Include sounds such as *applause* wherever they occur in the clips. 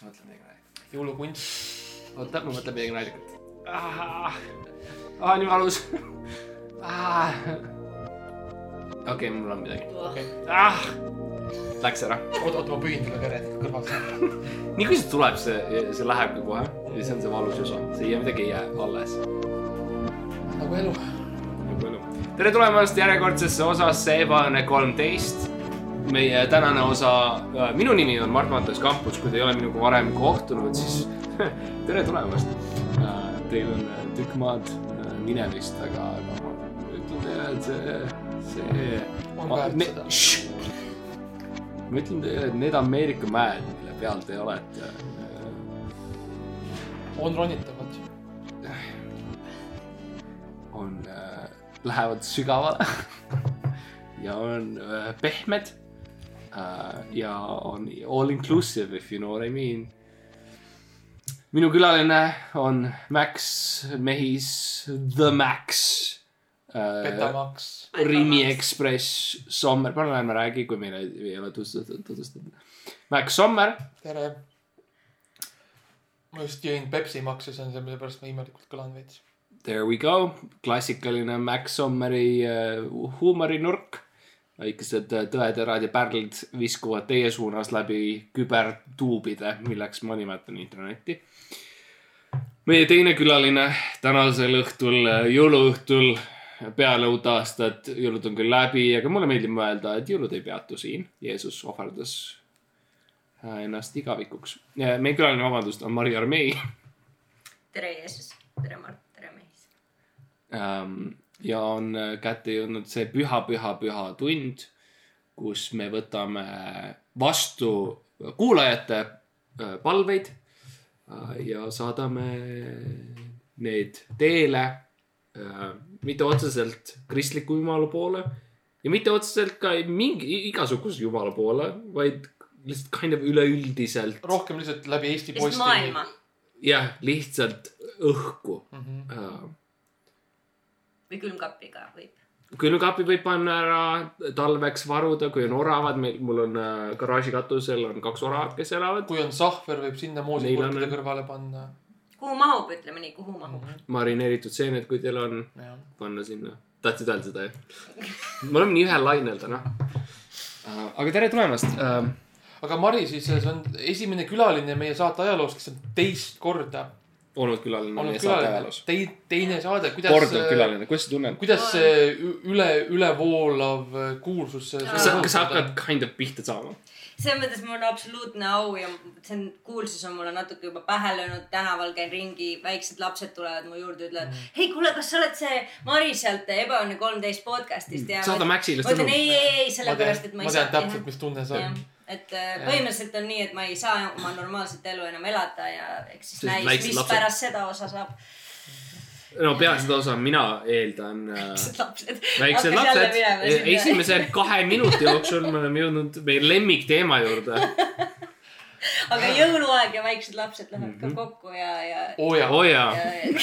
sa mõtled midagi naljakat? jõulukunst. oota, ma mõtlen midagi naljakat. aa, nii valus. okei, mul on midagi. okei, ah, läks ära. oota, oota, ma püüan talle käred kõrvalt. nii kui see tuleb, see, see läheb ka kohe ja see on see valus osa, see ei jää midagi ei jää alles. nagu elu. tere tulemast järjekordsesse osasse Ebaõnne kolmteist. Meie tänane osa, minu nimi on Mart-Mattias Kampus, kui te ei ole minuga varem kohtunud, siis *laughs* tere tulemast. Teil on tükk maad äh, minemist, aga, aga ma ütlen teile, et see, see. Ma ütlen teile, et need Ameerika mäed, mille peal te olete, on ronitavad. on äh,, lähevad sügavale *laughs* ja on äh, pehmed äh, ja on all inclusive if you know what I mean. minu külaline on Max Mehis, The Max äh,. Petamaks. Rimi Ekspress, Sommer, palun ärme räägi, kui meile ei ole tutvustatud, tutvustatud. Max Sommer, tere. ma just jõin Pepsi makse, see on see, mille pärast ma imelikult kõlan veits. there we go, klassikaline Max Sommeri äh, huumorinurk. Väikesed äh, tõeterad ja pärlid viskuvad teie suunas läbi kübertuubide, milleks ma nimetan internetti. meie teine külaline tänasel õhtul, jõuluõhtul peale uut aastat, jõulud on küll läbi, aga mulle meeldib mõelda, et jõulud ei peatu siin. Jeesus ohverdas äh, ennast igavikuks. meie külaline, vabandust, on Mari Armee tere Jeesus, tere Mart, tere Mehis. ähm, ja on äh, kätte jõudnud see püha, püha, püha tund, kus me võtame vastu kuulajate äh, palveid äh, ja saadame need teele mitte otseselt kristliku jumala poole ja mitte otseselt ka mingi igasuguse jumala poole, vaid lihtsalt kind of üleüldiselt rohkem lihtsalt läbi Eesti Posti. maailma. jah, lihtsalt õhku mm. -hmm. Äh, või külmkapiga võib. külmkapi võib panna ära talveks varuda, kui on oravad, meil, mul on äh, garaaži katusel on kaks oravat, kes elavad. kui on sahver, võib sinna moosipurkide Neil on- kõrvale panna. kuhu mahub, ütleme nii, kuhu mahub. marineeritud seened, kui teil on, panna sinna. tahtsid öelda seda jah? me oleme nii ühel lainel täna. aga tere tulemast uh,. aga Mari siis, see on esimene külaline meie saate ajaloos, kes on teist korda olnud külaline olnud külaline. Tei-, teine saade, kuidas. korduv külaline, kuidas sa tunned? kuidas see üle, ülevoolav kuulsus. kas sa, kas sa hakkad kind of pihta saama? selles mõttes mul on absoluutne au ja see on, kuulsus on mulle natuke juba pähe löönud, tänaval käin ringi, väiksed lapsed tulevad mu juurde, ütlevad mm.. hei, kuule, kas sa oled see Mari sealt Ebaõnne kolmteist podcast'ist ja. Saada Maxile ma ütlen sõnum. ei, ei, ei, ma sellepärast, tean et, ma ma ei tean saa. täpselt, mis tunne see on. Et äh, põhimõtteliselt on nii, et ma ei saa oma normaalset elu enam elada ja eks siis näis, mis lapsed- pärast seda osa saab. no peale seda osa mina eeldan äh, väiksed lapsed. väiksed lapsed, esimese kahe minuti jooksul me oleme jõudnud meie lemmikteema juurde. *laughs* aga jõuluaeg ja väiksed lapsed lähevad Mhm. ka kokku ja, ja, oo jaa oo jaa, ja,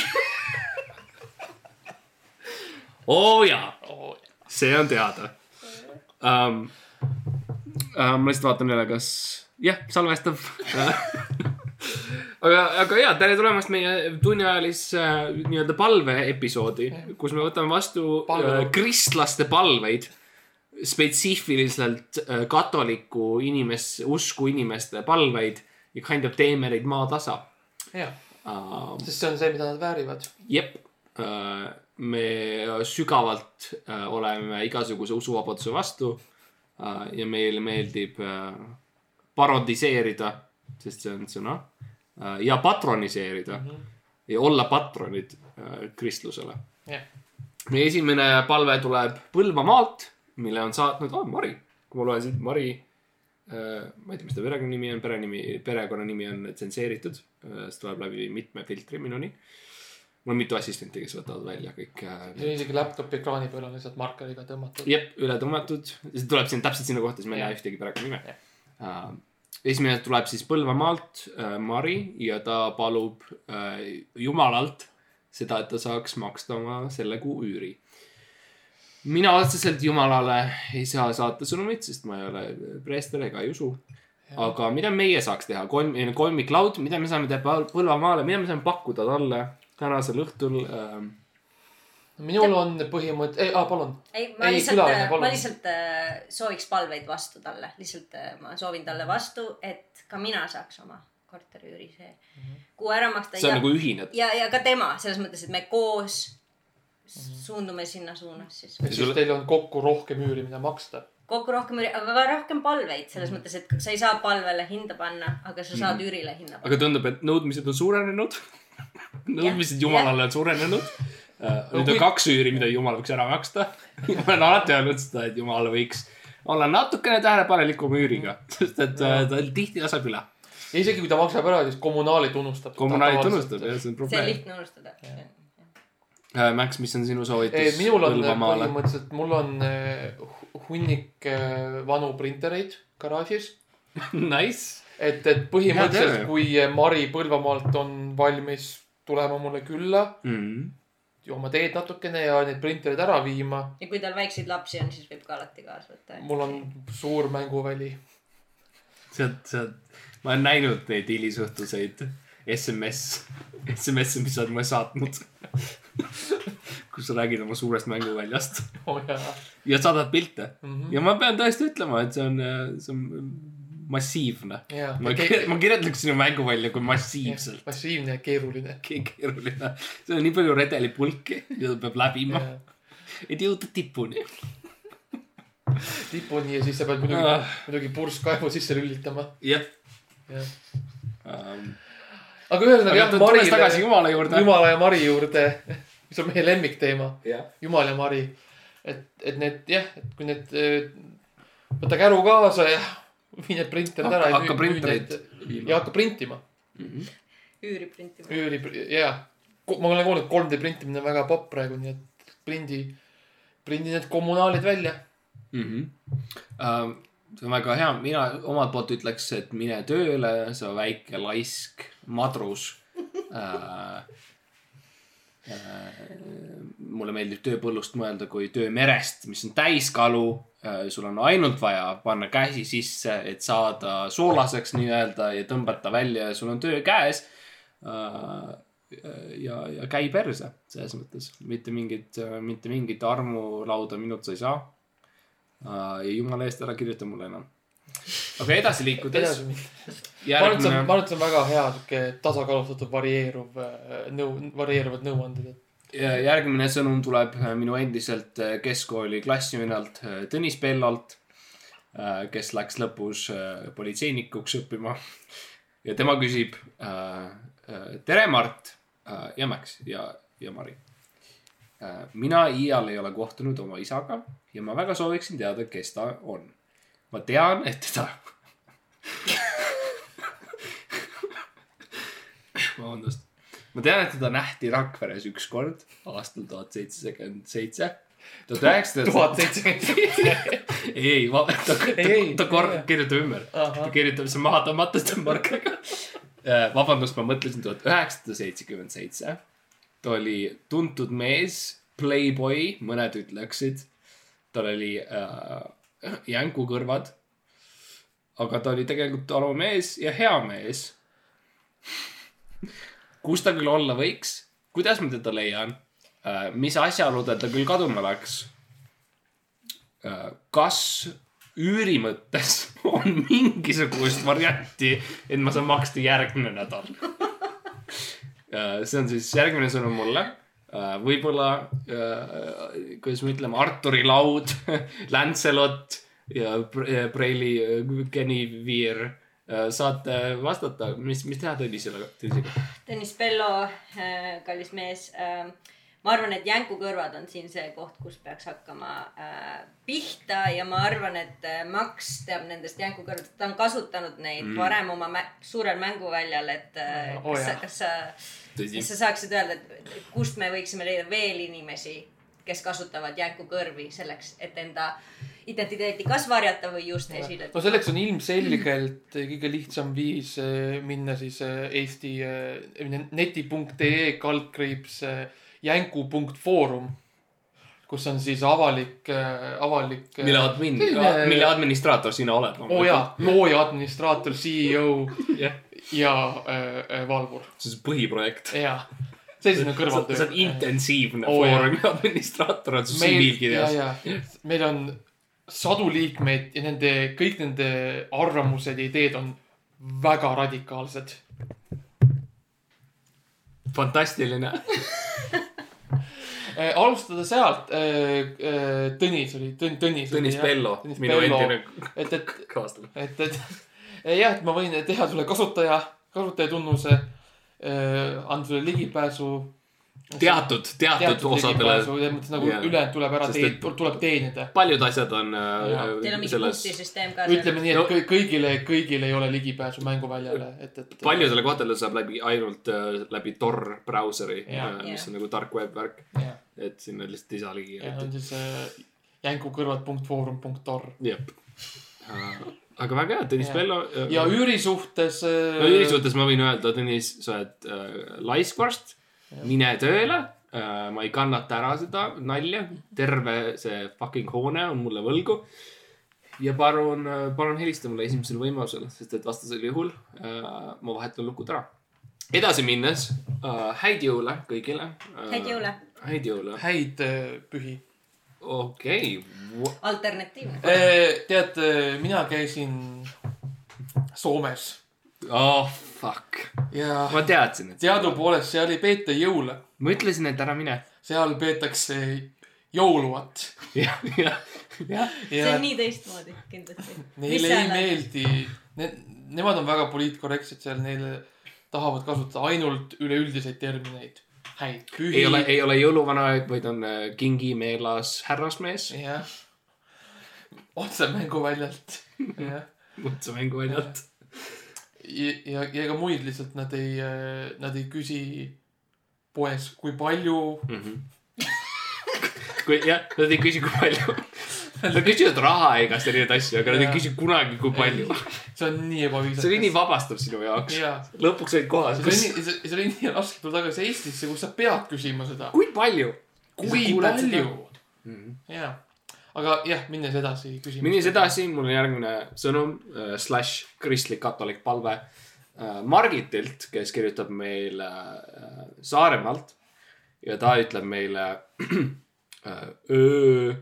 oo jaa, oo,. see on teada um,. Uh, ma lihtsalt vaatan üle, kas, jah, salvestab aga, aga ja, tere tulemast meie tunniajalisse äh, nii-öelda palveepisoodi, kus me võtame vastu Palve. äh, kristlaste palveid. spetsiifiliselt äh, katoliku inimes-, usku inimeste palveid ja kind of teeme neid maatasa jah, uh,. sest see on see, mida nad väärivad. jep, me sügavalt äh, oleme igasuguse usuvabaduse vastu äh, ja meile meeldib äh, parodiseerida, sest see on sõna, ja patroniseerida Mhm. ja olla patronid äh, kristlusele. jah, meie esimene palve tuleb Põlvamaalt, mille on saatnud oh, Mari, kui ma loen siit Mari äh, ma ei tea, mis ta perekonnanimi on, perenimi, perekonnanimi on tsenseeritud, see tuleb läbi mitme filtri minuni. Mul on mitu assistenti, kes võtavad välja kõik äh, see on isegi laptopi ekraani peal on lihtsalt markeriga tõmmatud. jep, üle tõmmatud, see tuleb siin täpselt sinna kohta, siis ma ei näe ühtegi perekonnanime uh,. esimene tuleb siis Põlvamaalt uh,, Mari ja ta palub uh, Jumalalt seda, et ta saaks maksta oma selle kuu üüri. mina otseselt Jumalale ei saa saata sõnumit, sest ma ei ole preester ega ei usu. Aga mida meie saaks teha, kolm, kolmiklaud, mida me saame teha Põl- Põlvamaale, mida me saame pakkuda talle tänasel õhtul ähm,. minul on põhimõte, ei, palun. ei, ma Ei, lihtsalt palun. ma lihtsalt äh, sooviks palveid vastu talle, lihtsalt äh, ma soovin talle vastu, et ka mina saaks oma korteriüüri see kuu ära maksta. see on nagu ühine. ja, ja ka tema selles mõttes, et me koos suundume sinna suunas siis. et siis teil on kokku rohkem üüri, mida maksta. kokku rohkem, aga ka rohkem palveid selles mõttes, et sa ei saa palvele hinda panna, aga sa saad üürile hinda panna. aga tundub, et nõudmised on suurenenud. *laughs* nõudmised Jumalale on suurenenud. nüüd on kaks üüri, mida Jumal võiks ära maksta. *laughs* ma olen alati öelnud seda, et Jumal võiks olla natukene tähelepanelikum üüriga, *laughs* sest et äh, ta tihti laseb üle. ja isegi kui ta maksab ära, siis kommunaalid unustab. kommunaalid tunnustab, jah, see on see on probleem. lihtne unustada. Max, mis on sinu soovitus minul on Põlvamaale? põhimõtteliselt, mul on hu- hunnik vanu printereid garaažis. *laughs* Nice. et, et põhimõtteliselt, kui Mari Põlvamaalt on valmis tulema mulle külla, Mm. jooma teed natukene ja neid printereid ära viima. ja kui tal väikseid lapsi on, siis võib ka alati kaasa võtta. mul on suur mänguväli. sealt, sealt, ma olen näinud neid hilisõhtuseid SMS, SMS-e, mis sa oled mulle saatnud. kus sa räägid oma suurest mänguväljast oh ja saadad pilte mm. -hmm. ja ma pean tõesti ütlema, et see on, see on massiivne. jaa. ma, ma kirjeldaks sinu mänguvälja kui massiivselt massiivne ja keeruline. ke- keeruline. seal on nii palju redelipulki, mida peab läbima, et jõuda tipuni. tipuni ja siis sa pead muidugi Ah., muidugi purskkaevu sisse lülitama. jah jah. um,. aga ühesõnaga aga jah, tulles tagasi Jumala juurde. Jumala ja Mari juurde, mis on meie lemmikteema, jah, Jumal ja Mari. et, et need jah, et kui need, võta käru kaasa ja *laughs* vii need printerid ära. Hakka- printereid viima. ja hakka printima, üüri printima. üüri, jaa. ma olen kuulnud, 3D printimine on väga popp praegu, nii et prindi, prindi need kommunaalid välja. mm. -hmm. Uh, see on väga hea, mina omalt poolt ütleks, et mine tööle, sa väike laisk madrus uh,. Uh, mulle meeldib tööpõllust mõelda kui töömerest, mis on täiskalu uh,. sul on ainult vaja panna käsi sisse, et saada soolaseks nii-öelda ja tõmbata välja ja sul on töö käes uh,. ja, ja käi perse selles mõttes, mitte mingit, mitte mingit armulauda minult sa ei saa Aa, ja jumala eest ära kirjuta mulle enam. aga edasi liikudes, minna. ma arvan, et see on, ma järgmine, arvan, et see on väga hea sihuke tasakaalustatud varieeruv äh, nõu, varieeruvad nõuanded, et järgmine sõnum tuleb äh, minu endiselt äh, keskkooli klassivenalt äh, Tõnis Pellolt, kes läks lõpus politseinikuks õppima. ja tema küsib, tere, Mart ja Max ja, ja Mari. mina iial ei ole kohtunud oma isaga ja ma väga sooviksin teada, kes ta on. ma tean, et teda *laughs* vabandust. ma tean, et teda nähti Rakveres ükskord aastal tuhat seitsekümmend seitse. tuhat üheksasada. tuhat seitsekümmend. ei, ei, ta, ta, ta kor- kirjutab ümber. ta kirjutab see maha tõmmatuste markeriga. vabandust, ma mõtlesin tuhat üheksasada seitsekümmend seitse. ta oli tuntud mees, playboy, mõned ütleksid. tal oli äh, jänkukõrvad. aga ta oli tegelikult aru mees ja hea mees. Kus ta küll olla võiks, kuidas ma teda leian äh,, mis asjaoludel ta küll kaduma läks äh,, kas üüri mõttes *laughs* on mingisugust varianti, et ma saan maksta järgmine nädal. see on siis järgmine sõnum mulle. võib-olla, kuidas me ütleme, Arturi laud, *laughs* Lancelot ja Pre- Preili Genevieve saate vastata, mis, mis teha Tõnisele, Tõnisega? Tõnis Pello, kallis mees. ma arvan, et jänkukõrvad on siin see koht, kus peaks hakkama äh, pihta ja ma arvan, et äh, Max teab nendest jänkukõrvadest, ta on kasutanud neid mm. varem oma mä suurel mänguväljal, et äh, Oh, kas jah., kas sa, kas. sa saaksid öelda, et kust me võiksime leida veel inimesi, kes kasutavad jänkukõrvi selleks, et enda identiteeti kas varjata või just esile no selleks on ilmselgelt kõige lihtsam viis eh, minna siis eh, Eesti eh, neti.ee kaldkriips eh, jänku.foorum, kus on siis avalik, avalik. mille admin, Selline- mille administraator sina oled. oo jaa, looja, administraator, CEO jah, ja äh, valvur. see on põhiprojekt. jaa, see on see kõrvaltöö. on intensiivne Oo, jah. foorumi administraator on su meil, ja, tsiviilkirjas. ja meil on sadu liikmeid ja nende, kõik nende arvamused ja ideed on väga radikaalsed. fantastiline. *laughs* Äh, alustada sealt äh,, äh, Tõnis oli, Tõn-, Tõnis. Tõnis Pello, Tõnis minu endine et, et, *laughs* kaaslane. et, et jah, et ma võin teha sulle kasutaja, kasutajatunnuse anda sulle ligipääsu. teatud, teatud osadele. selles mõttes nagu Jaa. ülejäänud tuleb ära teenida et-, tuleb teenida. paljud asjad on äh, Teil on mingi selles, punktisüsteem ka ütleme nii, No- et kõ- kõigile, kõigile ei ole ligipääsu mänguväljale, et, et. paljudele kohtadele saab läbi ainult äh, läbi Tor brauseri, Jaa. mis Jaa. on nagu tark web värk, jah, et sinna lihtsalt ei saa ligi. ja on siis äh, jänkukõrvad.foorum.tor jep. aga väga hea, Tõnis. Pello. ja üüri suhtes äh, no üüri suhtes ma võin öelda, Tõnis, sa oled äh, laiskvorst, mine tööle äh,. ma ei kannata ära seda nalja, terve see fucking hoone on mulle võlgu. ja palun, palun helista mulle esimesel võimalusel, sest et vastasel juhul äh, ma vahetan lukud ära. edasi minnes äh,, häid jõule kõigile äh,. häid jõule. häid jõule, häid äh, pühi. okei. alternatiivne. tead, mina käisin Soomes oh fuck, ja ma teadsin, et. teadupoolest seal ei peeta jõule, ma ütlesin, et ära mine. seal peetakse jõuluat *laughs* jah, jah, jah. see on nii teistmoodi kindlasti. neile ei meeldi, need, nemad on väga poliitkorrektsed seal, neile tahavad kasutada ainult üleüldiseid termineid. häid pühi. ei ole, ei ole jõuluvana, vaid on äh, kingimeelas härrasmees. jah, otse mänguväljalt, jah. *laughs* kutsemänguväljalt. ja, ja, ja ega muid lihtsalt nad ei, nad ei küsi poes, kui palju. kui jah, nad ei küsi, kui palju. Nad küsivad raha ja igast erinevaid asju, aga nad ei küsi kunagi, kui palju. see on nii ebaviisakas. see oli nii vabastav sinu jaoks. jaa, lõpuks olid kohas, see oli nii, see oli nii raske tulla tagasi Eestisse, kus sa pead küsima seda. kui palju. kui palju. jaa, aga jah, minnes edasi küsima. minnes. edasi, mul on järgmine sõnum äh, slaš kristlik katolik palve äh, Margitilt, kes kirjutab meile äh, Saaremaalt ja ta ütleb meile äh, öö,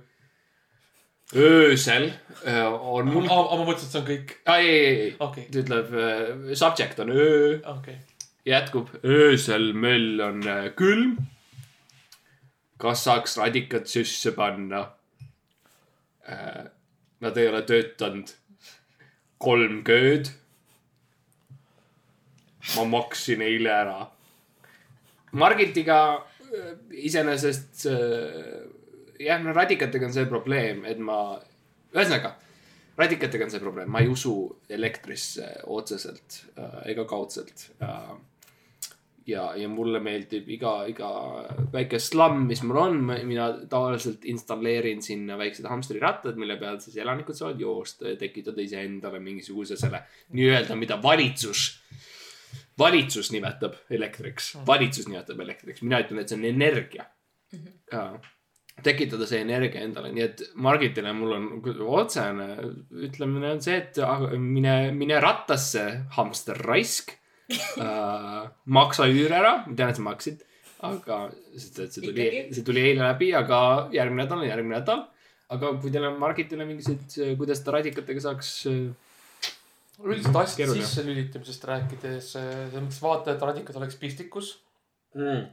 öösel äh, on mul, aga ma mõtlesin, et see on kõik. ei, ei, ei, okei, ta ütleb äh, subject on öö, okei. jätkub öösel möll on äh, külm. kas saaks radikat süsse panna? Nad ei ole töötanud kolm kööd. ma maksin eile ära. Margitiga äh, iseenesest äh, jah, no radikatega on see probleem, et ma, ühesõnaga radikatega on see probleem, ma ei usu elektrisse otseselt äh, ega kaudselt ja, ja mulle meeldib iga, iga väike slamm, mis mul on, mina tavaliselt installeerin sinna väiksed hamstrirattad, mille peal siis elanikud saavad joosta ja tekitada iseendale mingisuguse selle nii-öelda, mida valitsus, valitsus nimetab elektriks, valitsus nimetab elektriks, mina ütlen, et see on energia. Mm. tekitada see energia endale, nii et Margitile mul on otsene ütlemine on see, et mine, mine rattasse, hamster raisk uh,. maksa üür ära, ma tean, et sa maksid, aga sest et see tuli see tuli eile läbi, aga järgmine nädal on järgmine nädal. aga kui teil on Margitile mingisugused, kuidas seda radikatega saaks uh, üldiselt asjade sisselülitamisest rääkides, selles mõttes vaata, et radikas oleks pistikus. mm..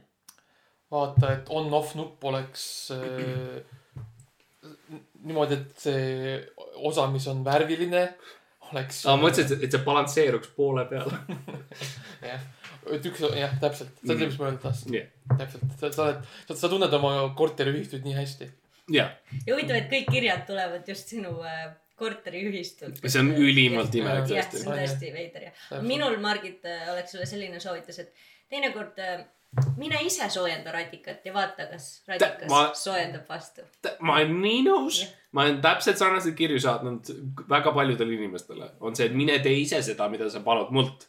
vaata, et on-off nupp oleks äh, niimoodi, et see osa, mis on värviline, oleks. aa, ma mõtlesin, et, see balansseeruks poole peale. *laughs* jah, et üks, jah, täpselt, sa tead, mis ma öelda tahtsin. jah, täpselt, sa, sa oled, sa, sa tunned oma korteriühistut nii hästi. jah, ja huvitav, et kõik kirjad tulevad just sinu äh, korteriühistult. see on ülimalt imelik jah, see tõesti. on tõesti veider ja minul, Margit, oleks sulle selline soovitus, et teinekord äh, mine ise soojenda radikat ja vaata, kas radikas ma- soojendab vastu. ma olen nii nõus ma olen täpselt sarnaseid kirju saatnud väga paljudele inimestele, on see, et mine tee ise seda, mida sa palud mult.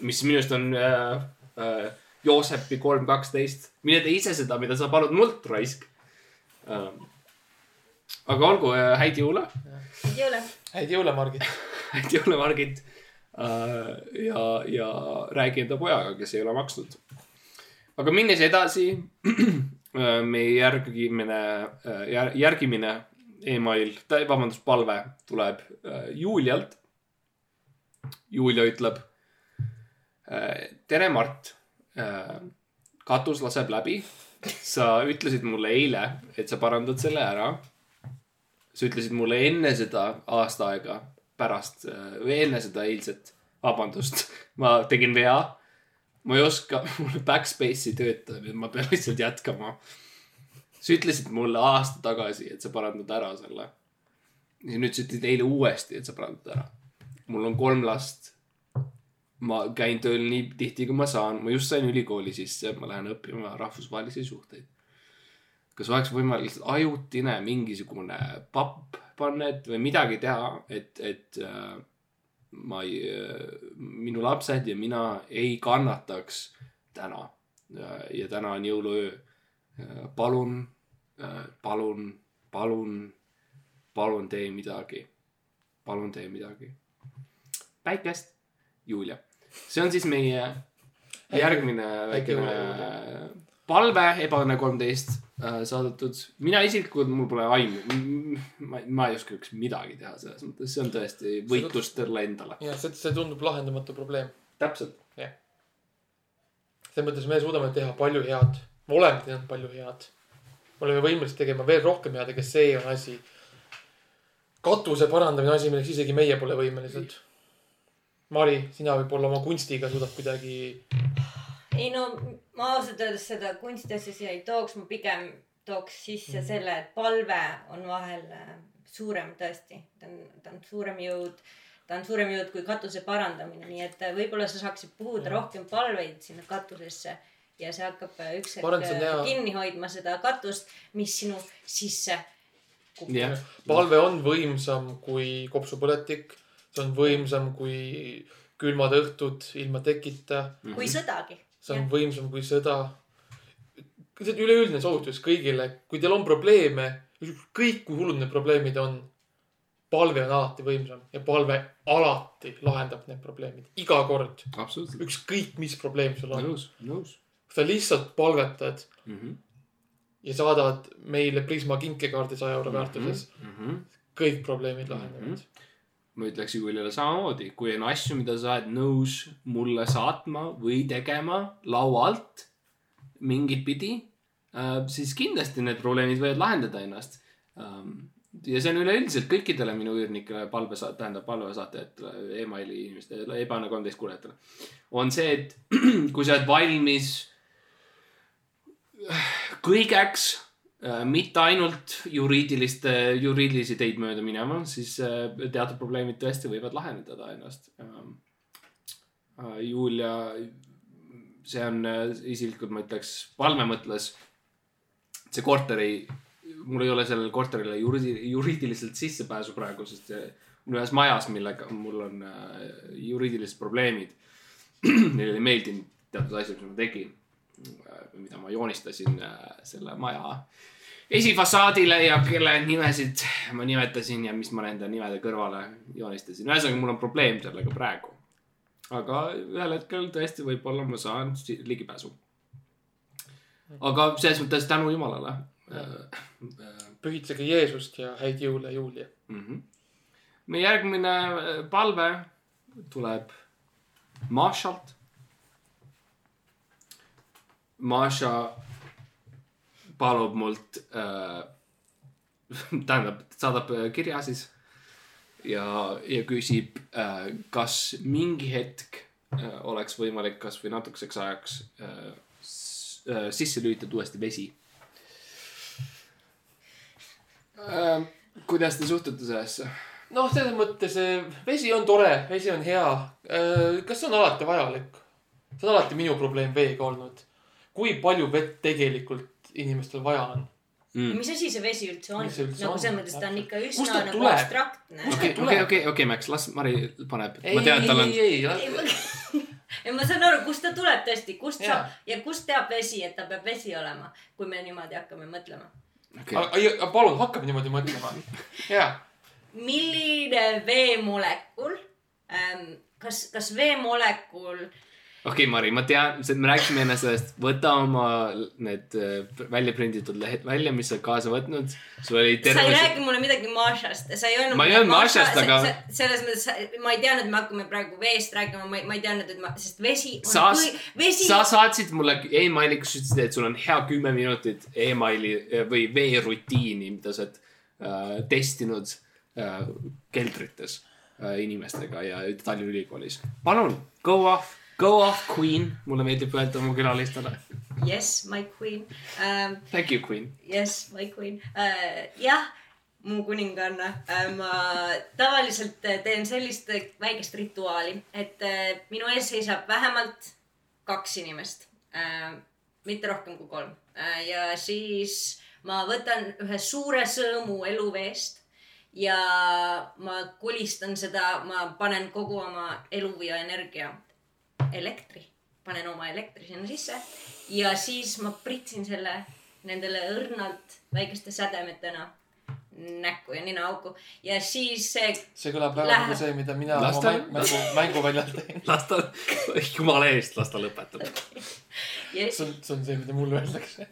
mis minu arust on äh, äh, Joosepi kolm kaksteist, mine tee ise seda, mida sa palud mult, raisk aga olgu, häid jõule, jõule. häid jõule, Margit. häid jõule, Margit. *laughs* ja, ja räägi enda pojaga, kes ei ole maksnud. Aga minnes edasi, *clears throat* meie järgimine, järgimine email, vabandust, palve tuleb äh, Julialt. Julia ütleb. tere, Mart. katus laseb läbi. sa ütlesid mulle eile, et sa parandad selle ära. sa ütlesid mulle enne seda aasta aega pärast või enne seda eilset, vabandust, *laughs* ma tegin vea. Ma ei oska, *laughs* mul backspace ei tööta, nii et ma pean lihtsalt jätkama. sa ütlesid mulle aasta tagasi, et sa parandad ära selle. ja nüüd sa ütled eile uuesti, et sa parandad ära. mul on kolm last. ma käin tööl nii tihti, kui ma saan, ma just sain ülikooli sisse, ma lähen õppima rahvusvahelisi suhteid. kas oleks võimalik lihtsalt ajutine mingisugune papp panna, et või midagi teha, et, et äh, ma ei minu lapsed ja mina ei kannataks täna. ja täna on jõuluöö. palun, palun, palun, palun tee midagi. palun tee midagi. päikest, Julia. see on siis meie järgmine väikene palve, Ebaõnne kolmteist saadetud. mina isiklikult, mul pole aimu, ma, ma ei oska üks midagi teha selles mõttes, see on tõesti võitlus talle endale. ja see, see tundub lahendamatu probleem. täpselt. selles mõttes me suudame teha palju head. me oleme teinud palju head. me oleme võimelised tegema veel rohkem head, aga see on asi. katuse parandamine on asi, milleks isegi meie pole võimelised. Mari, sina võib-olla oma kunstiga suudad kuidagi. Ei no ma ausalt öeldes seda kunstiasja siia ei tooks, ma pigem tooks sisse Mhm. selle, et palve on vahel äh, suurem tõesti, ta on, ta on suurem jõud, ta on suurem jõud kui katuse parandamine, nii et äh, võib-olla sa saaksid puhuda Mhm. rohkem palveid sinna katusesse ja see hakkab äh, üks hetk kinni hoidma seda katust, mis sinu sisse kukub jah, palve on võimsam kui kopsupõletik. see on võimsam kui külmad õhtud ilma tekita. kui sõdagi. See on võimsam kui sõda. see on üleüldine soovitus kõigile, kui teil on probleeme, kõik kui hullud need probleemid on, palve on alati võimsam ja palve alati lahendab need probleemid, iga kord, ükskõik mis probleem sul on. nõus, nõus sa lihtsalt palvetad mm. -hmm. ja saadad meile Prisma kinkekaardi saja euro väärtuses, Mm -hmm. kõik probleemid lahenevad Mhm. Ma ütleks Juliale samamoodi, kui on asju, mida sa oled nõus mulle saatma või tegema laua alt mingit pidi, siis kindlasti need probleemid võivad lahendada ennast. ja see on üleüldiselt kõikidele minu üürnikele palve, tähendab palvesaatajatele, emaili inimestele, ebaõnne kolmteist kuulajatele. on see, et *clears throat* kui sa oled valmis kõigeks, mitte ainult juriidiliste, juriidilisi teid mööda minema, siis äh, teatud probleemid tõesti võivad lahendada ennast. Julia, see on äh, isiklikult, ma ütleks, Valme mõtles, see korter ei, mul ei ole sellele korterile juriidi-, juriidiliselt sissepääsu praegu, sest on ühes majas, millega mul on äh, juriidilised probleemid. *clears throat* Neile ei meeldinud teatud asjad, mis ma tegin, mida ma joonistasin äh, selle maja esifassaadile ja kelle nimesid ma nimetasin ja mis ma nende nimede kõrvale joonistasin. ühesõnaga, mul on probleem sellega praegu. aga ühel hetkel tõesti võib-olla ma saan ligipääsu. aga selles mõttes tänu jumalale äh,. pühitsege Jeesust ja häid jõule, Julia. Mm -hmm. meie järgmine äh, palve tuleb Mašalt. Maša palub mult äh, *laughs* tähendab, saadab äh, kirja siis ja, ja küsib äh,, kas mingi hetk äh, oleks võimalik kasvõi natukeseks ajaks äh, äh, sisse lülitada uuesti vesi äh,. kuidas te suhtute sellesse? noh, selles mõttes eh, vesi on tore, vesi on hea. kas see on alati vajalik? see on alati minu probleem veega olnud. Kui palju vett tegelikult inimestel vaja on? Mm. mis asi see vesi üldse on nagu selles mõttes ta on ikka üsna nagu tuleb? abstraktne. Okei, okei, okei, okei, Max, las Mari paneb. ma tean, et tal on. ei, ei, ei, ma *laughs* ja ma saan aru, kust ta tuleb tõesti, kust Jaa. saab ja kust teab vesi, et ta peab vesi olema, kui me niimoodi hakkame mõtlema. okei, palun, hakkame niimoodi mõtlema. ja, milline veemolekul ähm,, kas, kas veemolekul okei, Mari, ma tean, me rääkisime enne sellest, võta oma need äh, välja prinditud lehed välja, mis sa kaasa võtnud. sul oli sa ei terve räägi mulle midagi Mašast, sa ei öelnud. Ma ei öelnud Mašast, aga- selles mõttes, ma ei teadnud, et me hakkame praegu veest rääkima, ma ei, ma ei teadnud, et ma, sest vesi on sa kui,, vesi sa saatsid mulle emaili, kus ütlesid, et sul on hea kümme minutit emaili äh, või veerutiini, mida sa oled äh, testinud äh, keldrites äh, inimestega ja Tallinna Ülikoolis. palun, go off, go off, queen, mulle meeldib öelda oma külalistele. Yes, my queen um,. Thank you, queen. Yes, my queen uh,. jah, mu kuninganna uh,. ma tavaliselt äh, teen sellist äh, väikest rituaali, et uh, minu ees seisab vähemalt kaks inimest uh,. mitte rohkem kui kolm uh, ja siis ma võtan ühe suure sõõmu eluveest ja ma kulistan seda, ma panen kogu oma elu ja energia, elektri, panen oma elektri sinna sisse ja siis ma pritsin selle nendele õrnalt väikeste sädemetena näkku ja ninaauku ja siis see see kõlab väga nagu see, mida mina Las oma ta- mäng- mängu, mänguväljal teen. *laughs* las ta, jumala eest, las ta lõpetab. *laughs* ja, see on, see on see, mida mulle öeldakse.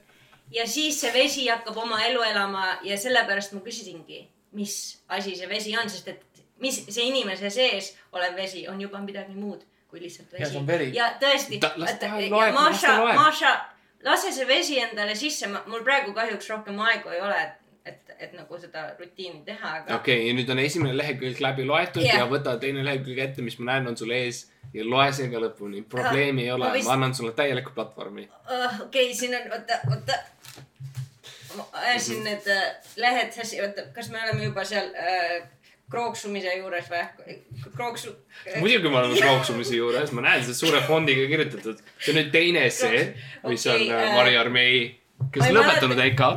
ja siis see vesi hakkab oma elu elama ja sellepärast ma küsisingi, mis asi see vesi on, sest et mis see inimese sees olev vesi on juba midagi muud kui lihtsalt vesi. Ja tõesti Maša. Maša, lase see vesi endale sisse, mul praegu kahjuks rohkem aegu ei ole, et, et, et nagu seda rutiini teha, aga okei okay,, ja nüüd on esimene lehekülg läbi loetud yeah. Ja võta teine lehekülg ette, mis ma näen, on sul ees ja loe see ka lõpuni. probleemi ei Ah, ole ma, vist- ma annan sulle täieliku platvormi. uh, okei okay,, siin on, oota, oota. ma ajasin Mhm. need uh, lehed sassi, oota, kas me oleme juba seal uh, krooksumise juures või? krooksu muidugi me oleme krooksumise juures, ma näen seda suure fondiga kirjutatud. see on nüüd teine essee, mis Okei, on äh, äh, Mari Armei, kes on lõpetanud EKA.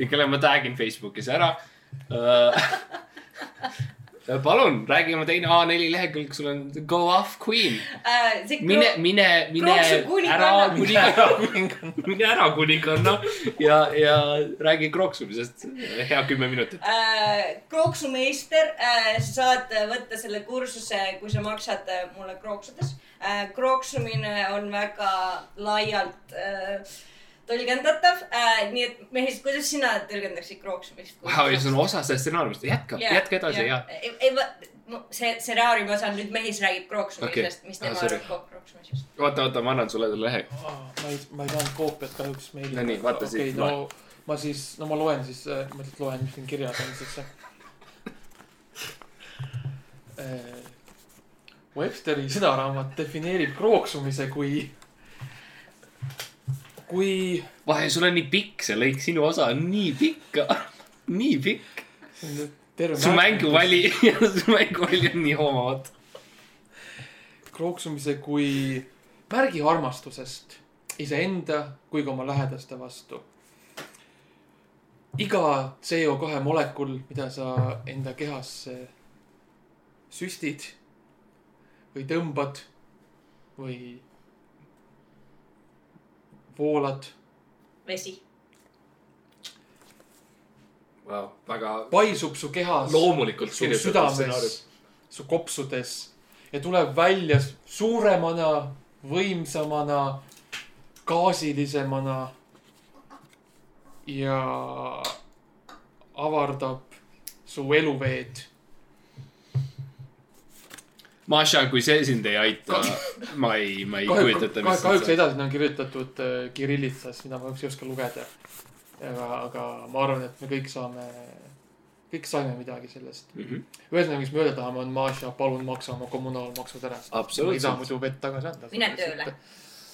ja kelle ma tagin Facebookis ära uh. *laughs* palun, räägi oma teine A4 lehekülg, sul on go off queen. Uh, mine, mine, mine ära kuninganna, mine ära kuninganna ja, ja räägi krooksumisest hea kümme minutit. äh, krooksumeister äh,, sa saad äh, võtta selle kursuse, kui sa maksad äh, mulle krooksudes äh,. krooksumine on väga laialt äh, tõlgendatav äh,, nii et Mehis, kuidas sina tõlgendaksid krooksumist? Vau, see on osa sellest stsenaariumist, jätka, jätka edasi ja. ei, ei, see stsenaariumi osa on nüüd Mehis räägib krooksumisest Okei. mis Ah, tema sorry. arvab krooksumisest. oota, oota, ma annan sulle selle lehe. ma ei, ma ei saanud koopiat kahjuks meili. No nii, vaata okei, siit, no ma siis, no ma loen siis, ma lihtsalt loen, mis siin kirjas on siis. *laughs* Websteri sõnaraamat defineerib krooksumise kui, kui vahe, sul on nii pikk see lõik, sinu osa on nii pikk, *laughs* nii pikk. su mänguvali, *laughs* su mänguvali on nii hoomavad. krooksumise kui märgi armastusest iseenda kui ka oma lähedaste vastu. iga CO2 molekul, mida sa enda kehasse süstid või tõmbad või voolad, vesi. Vau, väga paisub su kehas, loomulikult su südames su kopsudes ja tuleb välja suuremana, võimsamana, gaasilisemana ja avardab su eluveed. Maša, kui see sind ei aita, ma ei, ma ei kahjuks kujuta ette, mis kahjuks edasi on kirjutatud äh, kirillitsas, mida ma kahjuks ei oska lugeda. aga, aga ma arvan, et me kõik saame, kõik saime midagi sellest. mm. -hmm. ühesõnaga, mis me öelda tahame, on Maša, palun maksa oma kommunaalmaksud ära. Ei saa muidu vett tagasi anda. Mine tööle..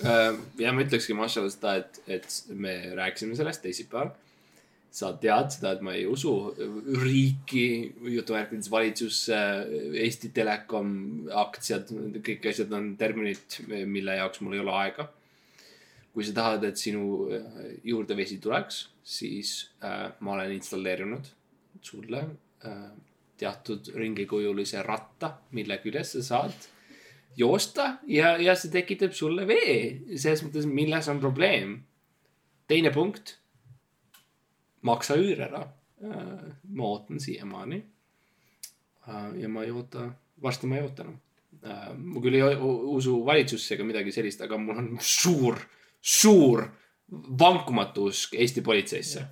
Äh, ja ma ütlekski Mašale seda, et, et me rääkisime sellest teisipäeval. Sa tead seda, et ma ei usu riiki, jutumärkides valitsusse, Eesti Telekom aktsiad, kõik asjad on terminid, mille jaoks mul ei ole aega. kui sa tahad, et sinu äh, juurde vesi tuleks, siis äh, ma olen installeerinud sulle äh, teatud ringikujulise ratta, mille küljes sa saad joosta ja, ja see tekitab sulle vee. selles mõttes, milles on probleem? teine punkt. Maksa üür ära. ma ootan siiamaani. ja ma ei oota, varsti ma ei oota enam. ma küll ei usu valitsusse ega midagi sellist, aga mul on suur, suur vankumatu usk Eesti politseisse.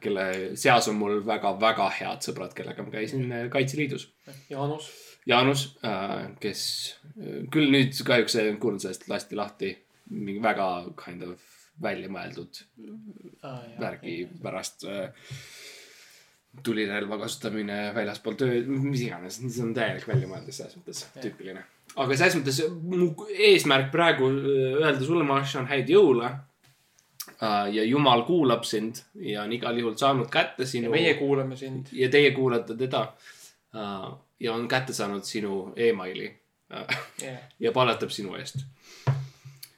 kelle seas on mul väga-väga head sõbrad, kellega ma käisin äh, Kaitseliidus. Jaanus. Jaanus, kes äh, küll nüüd kahjuks ei kuulnud sellest, lasti lahti mingi väga kind of väljamõeldud värgi pärast äh, tulirelva kasutamine väljaspool tööd, mis iganes, see on täielik väljamõeldis selles mõttes, tüüpiline. aga selles mõttes mu eesmärk praegu äh, öelda sulle, Marsh, on häid jõule. ja Jumal kuulab sind ja on igal juhul saanud kätte ja sinu meie kuulame sind. ja teie kuulate teda uh, ja on kätte saanud sinu emaili jah, ja palvetab sinu eest.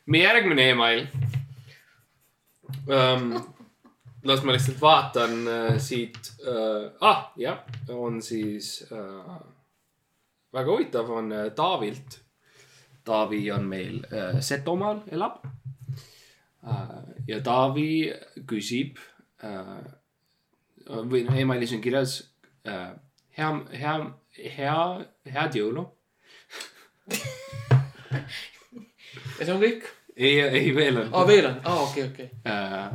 meie järgmine email um,. las ma lihtsalt vaatan uh, siit uh,. ah, jah, on siis uh, väga huvitav, on uh, Taavilt. Taavi on meil uh, Setomaal, elab uh,. ja Taavi küsib uh, või noh, emailis on kirjas äh, hea, hea, hea, head jõulu. *laughs* ja see on kõik. ei, ei veel on aa, veel on, aa, okei, okei. äh,.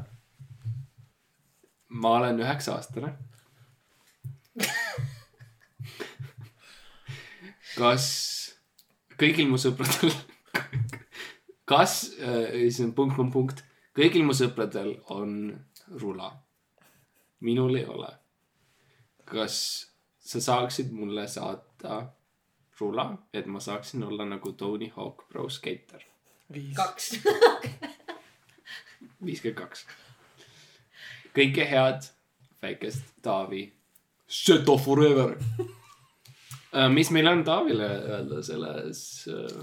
ma olen üheksa aastane. kas kõigil mu sõpradel, kas äh,, siis on punkt, punkt, punkt, kõigil mu sõpradel on rula. minul ei ole. kas sa saaksid mulle saata rula, et ma saaksin olla nagu Tony Hawk Pro Skater? viis. kaks. *laughs* viiskümmend kaks. kõike head, väikest Taavi. Seto forever. mis meil on Taavile öelda selles,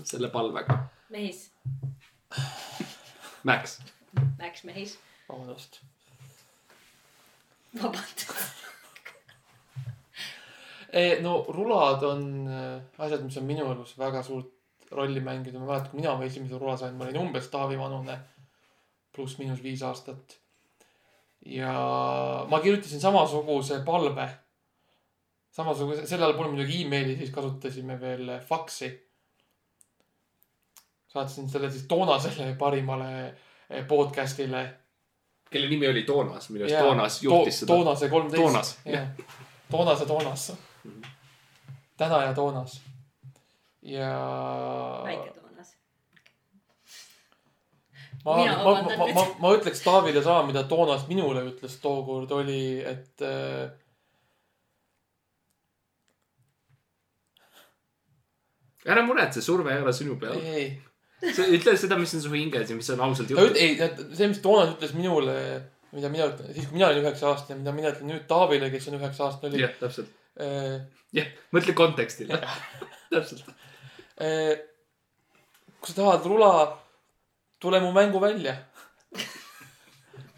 selle palvega? mehis, Max, Max mehis, vabandust. vabandust. no rulad on äh, asjad, mis on minu elus väga suurt rolli mänginud. ma mäletan, kui mina oma esimese rula sain, ma olin umbes Taavi vanune. pluss-miinus viis aastat. ja ma kirjutasin samasuguse palve. samasuguse, sel ajal polnud muidugi emaili, siis kasutasime veel faksi. saatsin selle siis toonasele parimale eh, podcast'ile kelle nimi oli Toonas, arust Jaa, Toonas juhtis seda. Toonase kolmteist. Toonas, Toonase Toonas. täna ja Toonas. ja. väike Toonas. ma, ma, vabandan ma, nüüd. ma, ma ütleks Taavile sama, mida Toonas minule ütles tookord, oli, et äh, ära muretse, surve ei ole sinu peal. ei, ütle seda, mis on su hinges ja mis on ausalt juhtunud. ei, see, mis Toonas ütles minule, mida mina ütlen, siis kui mina olin üheksa aastane, mida mina ütlen nüüd Taavile, kes on üheksa aastane, oli jah, täpselt. äh, jah, mõtle kontekstile. *laughs* täpselt. Äh, kui sa tahad rula, tule mu mängu välja.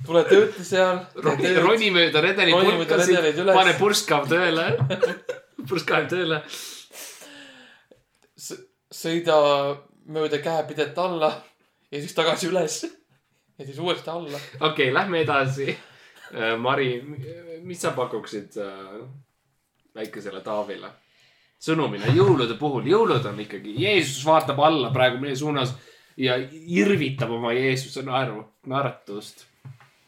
tule tööta seal. roni, roni mööda redeli purkasid pane purskav tööle. *laughs* purskaev tööle. sõida mööda käepidet alla ja siis tagasi üles ja siis uuesti alla. okei okay,, lähme edasi. Mari, mis sa pakuksid äh, väikesele Taavile? Sõnumina jõulude puhul, jõulud on ikkagi, Jeesus vaatab alla praegu meie suunas ja irvitab oma Jeesuse naeru, naeratust.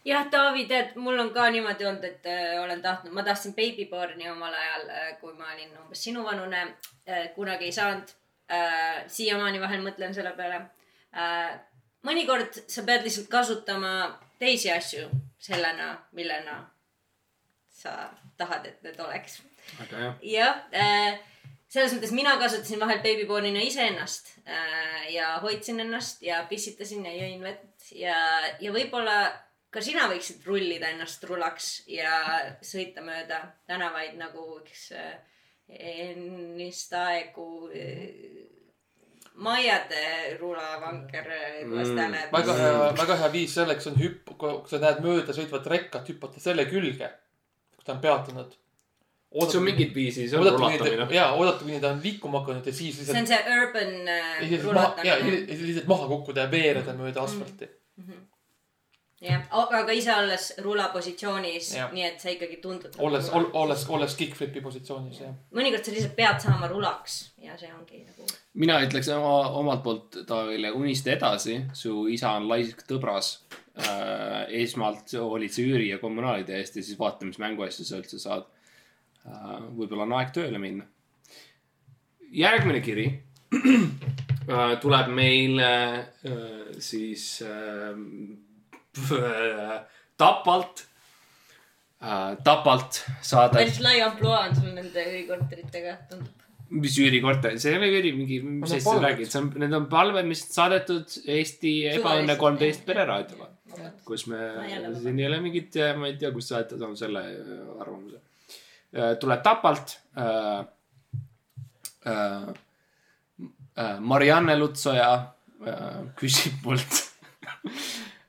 jah, Taavi, tead, mul on ka niimoodi olnud, et äh, olen tahtnud, ma tahtsin babyborn'i omal ajal, kui ma olin umbes sinuvanune äh,, kunagi ei saanud äh,. siiamaani vahel mõtlen selle peale äh,. mõnikord sa pead lihtsalt kasutama teisi asju sellena, millena sa tahad, et need oleks jah äh,, selles mõttes mina kasutasin vahel beebibornina iseennast äh, ja hoidsin ennast ja pissitasin ja jõin vett ja, ja võib-olla ka sina võiksid rullida ennast rulaks ja sõita mööda tänavaid nagu üks äh, ennist aegu äh, Maiade rulavanker vastane mm,. väga hea, väga hea viis selleks on hüpp, kui sa näed mööda sõitvat rekkat, hüpata selle külge, kui ta on peatunud. See on mingit viisi, see on oodata, rulatamine ta, jaa, oodata, kuni ta on liikuma hakanud ja siis see on lihtsalt, see urban äh, ja siis maha, ja rulatamine. ja siis lihtsalt maha kukkuda ja veereda mööda asfalti. jah, aga ise olles rula positsioonis Jah., nii et sa ikkagi tundud. olles, olles, olles kick-flipi positsioonis, jah. mõnikord sa lihtsalt pead saama rulaks ja see ongi nagu. mina ütleks oma, omalt poolt Taavile, unista edasi, su isa on laisk tõbras äh,. esmalt hoolid sa üüri ja kommunaalide eest ja siis vaata, mis mänguasju sa üldse saad. Võib-olla on aeg tööle minna. järgmine kiri *clears throat* äh, tuleb meil äh, siis äh, *laughs* Tapalt äh,. Tapalt saade päris lai ampluaa on sul nende üürikorteritega, tundub. mis üürikorter, see ei ole üüri mingi, mis need asja sa räägid, see on, need on palved, mis saadetud Eesti Ebaõnne kolmteist pereraadioga. kus me siin ei ole mingit, ma ei tea, kust sa oled saanud selle äh, arvamuse. Tuleb Tapalt äh,. Äh, äh, Marianne Lutsoja äh, küsib mult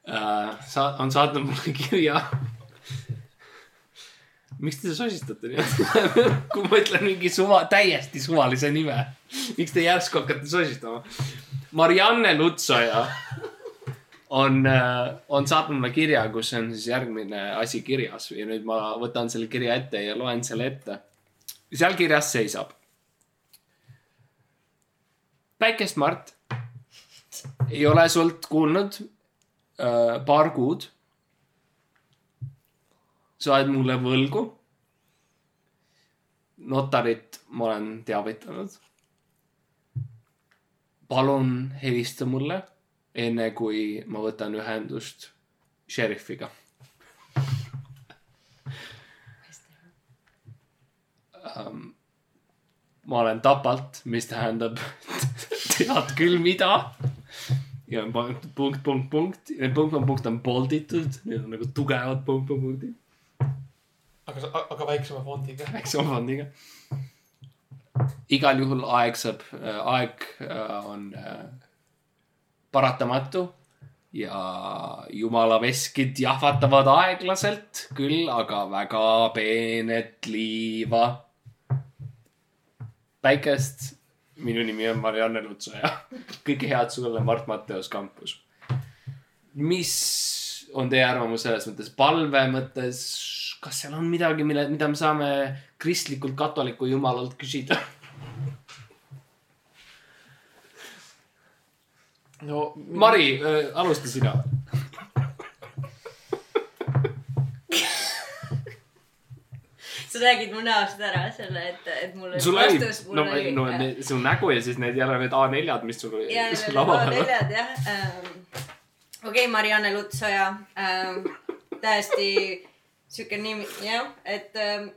äh,. sa-, on saatnud mulle kirja. miks te sosistate nii? *laughs* kui ma ütlen mingi suva, täiesti suvalise nime, miks te järsku hakkate sosistama? Marianne Lutsoja on, on saatnud mulle kirja, kus on siis järgmine asi kirjas ja nüüd ma võtan selle kirja ette ja loen selle ette. seal kirjas seisab. päikest, Mart. ei ole sult kuulnud äh, paar kuud. sa oled mulle võlgu. notarit ma olen teavitanud. palun helista mulle enne kui ma võtan ühendust šerifiga. Um, ma olen Tapalt, mis tähendab *laughs* tead küll mida. ja on punkt, punkt, punkt, punkt, punkt, punkt on bolditud, need on nagu tugevad punkt, punkt, punktid, aga, aga väiksema fondiga. väiksema fondiga. igal juhul aeg saab, aeg äh, on äh, paratamatu ja jumala veskid jahvatavad aeglaselt küll, aga väga peenet liiva. päikest, minu nimi on Marianne Lutsoja. *laughs* kõike head sulle, Mart Matteus Kampus. mis on teie arvamus selles mõttes, palve mõttes, kas seal on midagi, mille, mida me saame kristlikult katoliku jumalalt küsida? *laughs* no. Mari, alusta sina. sa räägid mu näost ära selle, et, et mul sul oli, no, no ja, need- su nägu ja siis need jälle need A4-d, mis sul ja sul *laughs* laua peal on. neljad jah ähm,. okei okay,, Marianne Lutsoja ähm,, täiesti sihuke nimi, jah, et ähm,.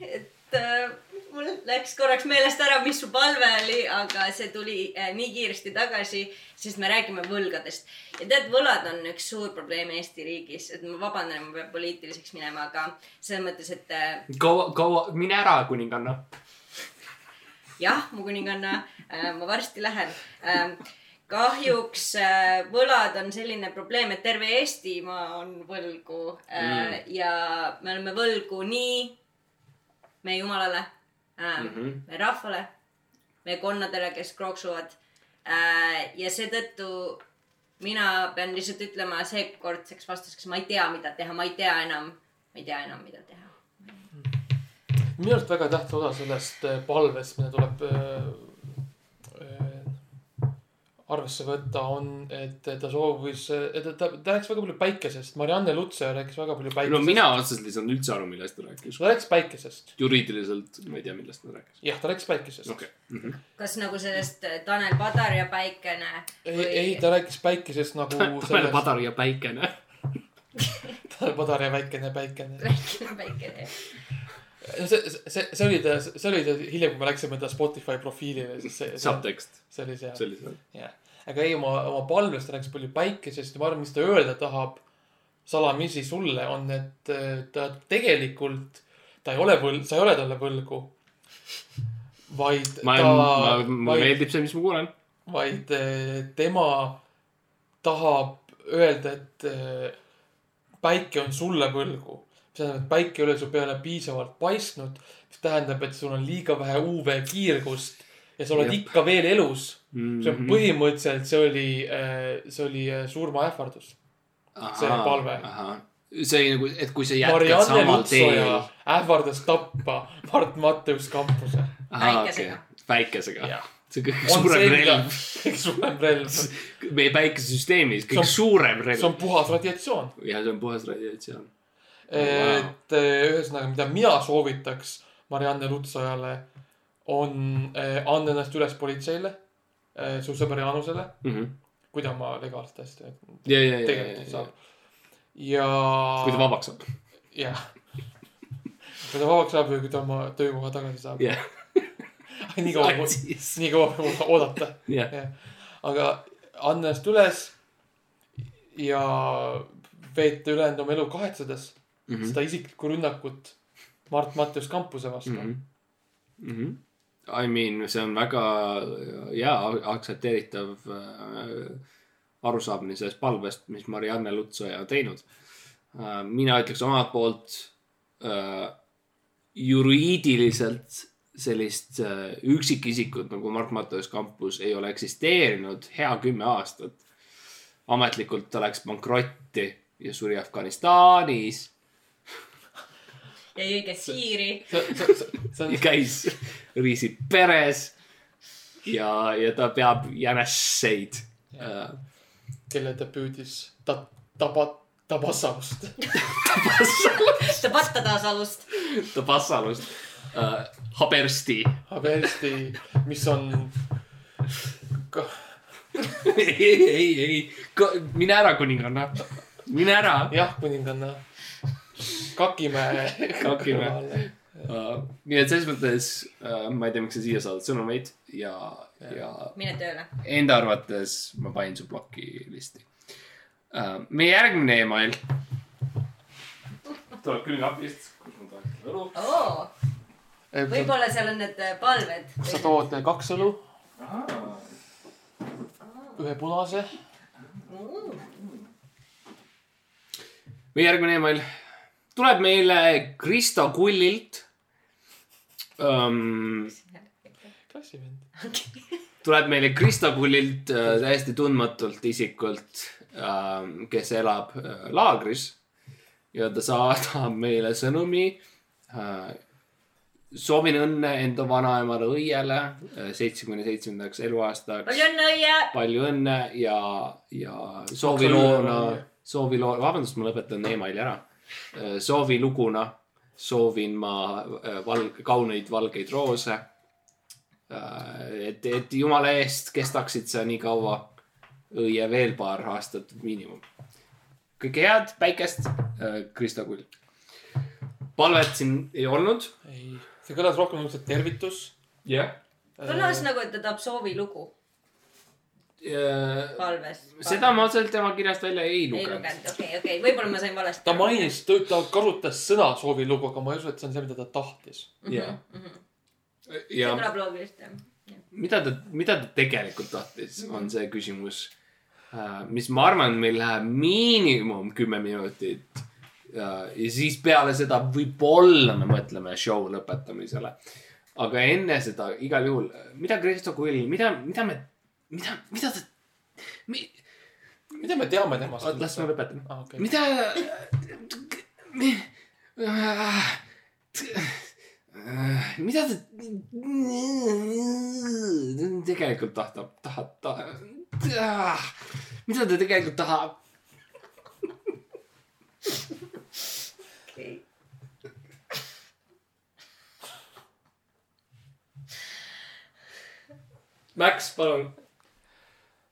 et äh, mul läks korraks meelest ära, mis su palve oli, aga see tuli äh, nii kiiresti tagasi, sest me räägime võlgadest. ja tead, võlad on üks suur probleem Eesti riigis, et ma vabandan, ma pean poliitiliseks minema, aga selles mõttes, et äh, kaua, kaua, mine ära, kuninganna. jah, mu kuninganna äh,, ma varsti lähen äh,. kahjuks võlad on selline probleem, et terve Eestimaa on võlgu mm. ja me oleme võlgu nii meie jumalale mm. -hmm. meie rahvale, meie konnadele, kes krooksuvad äh,. ja seetõttu mina pean lihtsalt ütlema seekordseks vastuseks, ma ei tea, mida teha, ma ei tea enam, ma ei tea enam, mida teha. minu arust väga tähtis osa sellest äh, palvest, mida tuleb äh, arvesse võtta, on, et ta soovis, et ta, ta, ta rääkis väga palju päikesest. Marianne Lutse rääkis väga palju no päikesest. mina otseselt ei saanud üldse aru, millest ta rääkis. ta rääkis päikesest. juriidiliselt ma ei tea, millest ta rääkis. jah, ta rääkis päikesest okei okay.. kas nagu sellest äh, Tanel Padar ja Päikene ei, ei, ta rääkis päikesest nagu *laughs* Tanel. Padar ja päikene. *laughs* Tanel Padar ja väikene päikene. Päikene, Päikene. see, see, see oli ta, see oli ta hiljem, kui me läksime ta Spotify profiilile, siis see, see, subtekst, see oli seal. sellised. jah, aga ei oma, oma palvest ta rääkis palju päikesest ja ma arvan, mis ta öelda tahab salamisi sulle on, et äh, ta tegelikult, ta ei ole võl-, sa ei ole talle võlgu. vaid ma, ta mulle meeldib see, mis ma kuulen. vaid äh, tema tahab öelda, et äh, päike on sulle võlgu. Mis tähendab, et päike ei ole su peale piisavalt paistnud, mis tähendab, et sul on liiga vähe UV kiirgust ja sa oled Jep. ikka veel elus. see on Mhm. põhimõtteliselt, see oli, see oli äh, surmaähvardus. see palve. see oli nagu, et kui sa jätkad Marianne samal teel ähvardas tappa Mart Matteus Kampuse. Päikesega. päikesega. jah, see on kõige on suurem see relv *laughs* kõige suurem relv. meie päikesesüsteemis, See kõige on- suurem see relv on. puhas radiatsioon. ja see on puhas radiatsioon. Et eh, ühesõnaga, mida mina soovitaks Marianne Lutsojale, on eh, anda ennast üles politseile, su sõber Jaanusele, kui ta oma legaalset asja ja, ja, ja, tegelikult saab. ja. kui ta vabaks saab. jah. kui ta vabaks saab või kui ta oma töökoha tagasi saab. jah, nii kaua, nii kaua oodata. jah, aga anda ennast üles ja veeta ülejäänud oma elu kahetsedes Mhm. seda isiklikku rünnakut Mart Matteus Kampuse vastu mm. Mhm. Mhm. I mean, see on väga hea aktsepteeritav äh, arusaamine sellest palvest, mis Marianne Lutsoja on teinud äh,. mina ütleks omalt poolt äh, juriidiliselt sellist äh, üksikisikut nagu Mart Matteus Kampus ei ole eksisteerinud hea kümme aastat. ametlikult ta läks pankrotti ja suri Afganistanis ja jõi ja, käis riisi peres ja, ja ta peab jänesseid äh,. kelle ta püüdis ta-, taba-, Tabassalust. Tabatta taas alust. Tabassalust äh,, Habersti. Habersti, mis on *laughs* ei, ei, ei, mine ära, kuninganna. mine ära jah, kuninganna Kakimäe. *laughs* Kakimäe. uh,. nii et selles mõttes uh, ma ei tea, miks sa siia saadad sõnumeid ja, ja mine tööle. enda arvates ma panin su ploki listi uh,. meie järgmine email tuleb küll napist, kus ma tahan õlu. oo, võib-olla seal on need äh, palved. sa tood kaks õlu, ühe punase. meie järgmine email tuleb meile Kristo Kullilt um,. klassivend. tuleb meile Kristo Kullilt äh, täiesti tundmatult isikult äh,, kes elab äh, laagris ja ta saadab meile sõnumi äh,. soovin õnne enda vanaemale õiele äh, seitsmekümne seitsmendaks eluaastaks. palju õnne, õie. palju õnne ja, ja sooviloona, sooviloo-, vabandust, ma lõpetan emaili ära. Sooviluguna soovin ma äh, val-, kauneid valgeid roose. et, et jumala eest kestaksid sa nii kaua, õie veel paar aastat miinimum. kõike head, päikest, Krista Kull. palvet siin ei olnud. ei, see kõlas rohkem nagu tervitus. jah. kõlas nagu, et ta tahab soovilugu palves. seda ma otseselt tema kirjast välja ei ei lugenud. lugenud, okei, okei, võib-olla ma sain valesti. ta mainis, ta kasutas sõna soovilugu, aga ma ei usu, et see on see, mida ta tahtis. jah. see ja kõlab loogiliselt jah. mida ta, mida ta tegelikult tahtis, on see küsimus, mis ma arvan, meil läheb miinimum kümme minutit. ja siis peale seda võib-olla me mõtleme show lõpetamisele. aga enne seda igal juhul, mida Kristo Kull, mida, mida me, mida, mida ta, mida me teame temast? las ma lõpetan. ah,. Okay. mida, mida ta tegelikult tahtab, tahab, tahab, mida ta tegelikult tahab? Max, palun.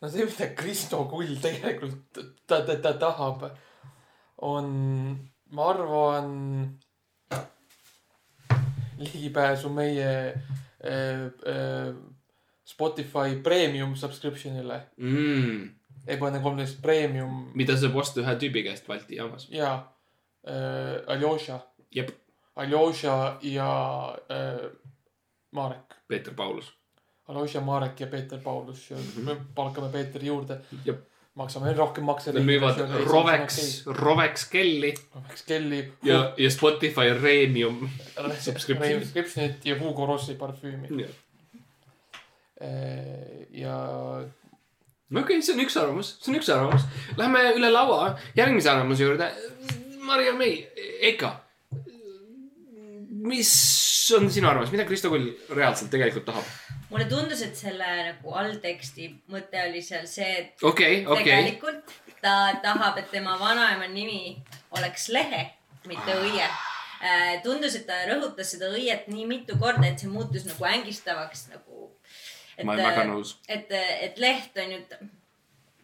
No see, mida Kristo Kull tegelikult ta, ta, ta tahab, on, ma arvan, ligipääsu meie äh, äh, Spotify premium subscription'ile. mm,. Ebane kolmteist premium mida saab osta ühe tüübi käest Balti jaamas. ja äh, Aljoša, jep, Aljoša ja äh, Marek. Peeter Paulus. Aljoša, Marek ja Peeter Paulus ja mm -hmm. me palkame Peeteri juurde. Maksame veel rohkem makse. Nad müüvad Rovex, Rovex kelli Rovex kelli. ja, ja Spotify Premium. subscription. subscription'it ja Hugo Rossi parfüümi. okei okay,, see on üks arvamus, see on üks arvamus. Lähme üle laua järgmise arvamuse juurde. Maria May, Eka. mis on sinu arvamus, mida Kristo Kull reaalselt tegelikult tahab? Mulle tundus, et selle nagu allteksti mõte oli seal see, et okei, okei. tegelikult ta tahab, et tema vanaema nimi oleks Lehe, mitte Õie. tundus, et ta rõhutas seda õiet nii mitu korda, et see muutus nagu ängistavaks nagu. ma olen väga nõus. et, et leht on ju,